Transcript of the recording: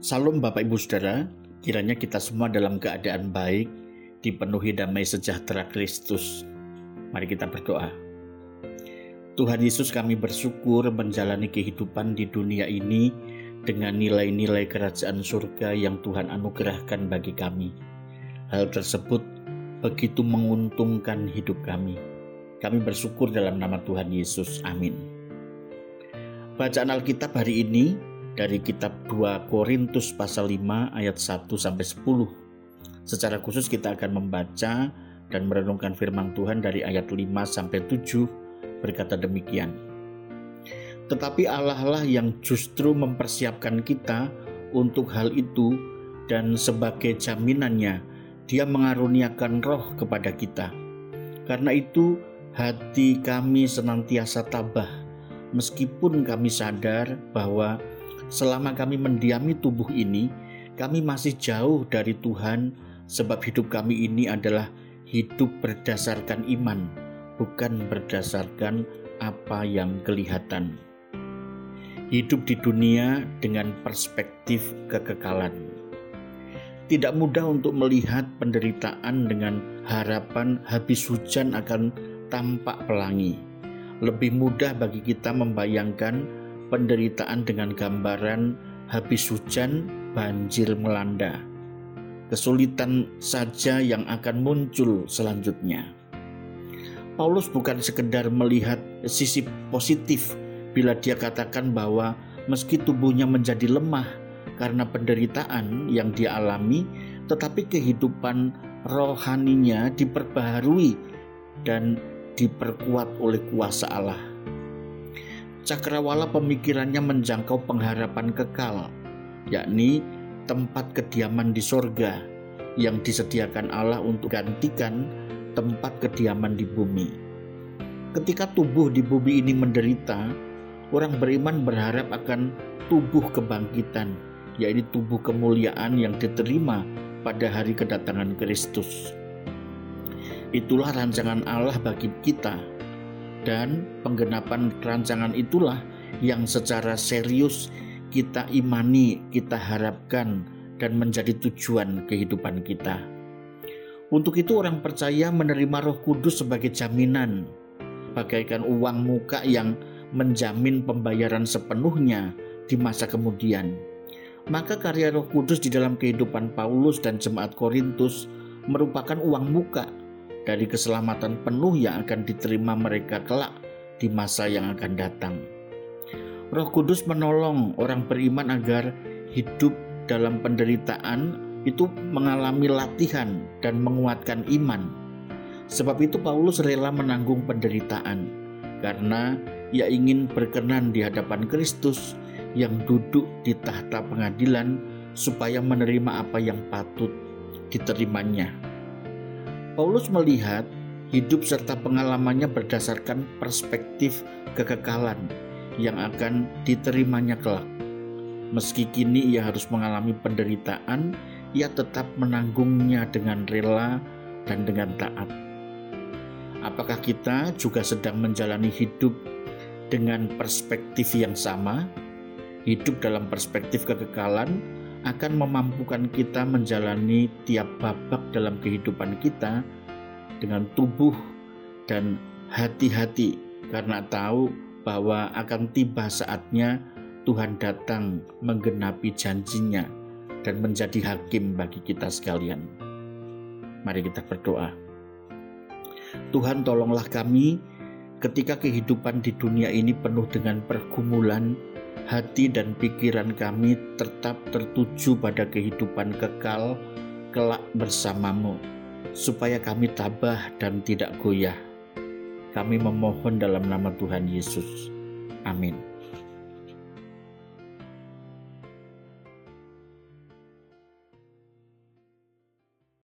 Salam Bapak Ibu Saudara, kiranya kita semua dalam keadaan baik, dipenuhi damai sejahtera Kristus. Mari kita berdoa. Tuhan Yesus kami bersyukur menjalani kehidupan di dunia ini dengan nilai-nilai kerajaan surga yang Tuhan anugerahkan bagi kami. Hal tersebut begitu menguntungkan hidup kami. Kami bersyukur dalam nama Tuhan Yesus. Amin. Bacaan Alkitab hari ini dari kitab 2 Korintus pasal 5 ayat 1 sampai 10. Secara khusus kita akan membaca dan merenungkan firman Tuhan dari ayat 5 sampai 7 berkata demikian. Tetapi Allah lah yang justru mempersiapkan kita untuk hal itu dan sebagai jaminannya dia mengaruniakan roh kepada kita. Karena itu hati kami senantiasa tabah meskipun kami sadar bahwa selama kami mendiami tubuh ini, kami masih jauh dari Tuhan, sebab hidup kami ini adalah hidup berdasarkan iman, bukan berdasarkan apa yang kelihatan. Hidup di dunia dengan perspektif kekekalan. Tidak mudah untuk melihat penderitaan dengan harapan habis hujan akan tampak pelangi. Lebih mudah bagi kita membayangkan penderitaan dengan gambaran habis hujan banjir melanda. Kesulitan saja yang akan muncul selanjutnya. Paulus bukan sekedar melihat sisi positif bila dia katakan bahwa meski tubuhnya menjadi lemah karena penderitaan yang dia alami, tetapi kehidupan rohaninya diperbaharui dan diperkuat oleh kuasa Allah cakrawala pemikirannya menjangkau pengharapan kekal, yakni tempat kediaman di sorga yang disediakan Allah untuk gantikan tempat kediaman di bumi. Ketika tubuh di bumi ini menderita, orang beriman berharap akan tubuh kebangkitan, yaitu tubuh kemuliaan yang diterima pada hari kedatangan Kristus. Itulah rancangan Allah bagi kita dan penggenapan rancangan itulah yang secara serius kita imani, kita harapkan, dan menjadi tujuan kehidupan kita. Untuk itu, orang percaya menerima Roh Kudus sebagai jaminan, bagaikan uang muka yang menjamin pembayaran sepenuhnya di masa kemudian. Maka karya Roh Kudus di dalam kehidupan Paulus dan jemaat Korintus merupakan uang muka dari keselamatan penuh yang akan diterima mereka kelak di masa yang akan datang. Roh Kudus menolong orang beriman agar hidup dalam penderitaan itu mengalami latihan dan menguatkan iman. Sebab itu Paulus rela menanggung penderitaan karena ia ingin berkenan di hadapan Kristus yang duduk di tahta pengadilan supaya menerima apa yang patut diterimanya. Paulus melihat hidup serta pengalamannya berdasarkan perspektif kekekalan yang akan diterimanya kelak. Meski kini ia harus mengalami penderitaan, ia tetap menanggungnya dengan rela dan dengan taat. Apakah kita juga sedang menjalani hidup dengan perspektif yang sama? Hidup dalam perspektif kekekalan akan memampukan kita menjalani tiap babak dalam kehidupan kita dengan tubuh dan hati-hati karena tahu bahwa akan tiba saatnya Tuhan datang menggenapi janjinya dan menjadi hakim bagi kita sekalian. Mari kita berdoa. Tuhan tolonglah kami ketika kehidupan di dunia ini penuh dengan pergumulan, hati dan pikiran kami tetap tertuju pada kehidupan kekal kelak bersamamu, supaya kami tabah dan tidak goyah. Kami memohon dalam nama Tuhan Yesus. Amin.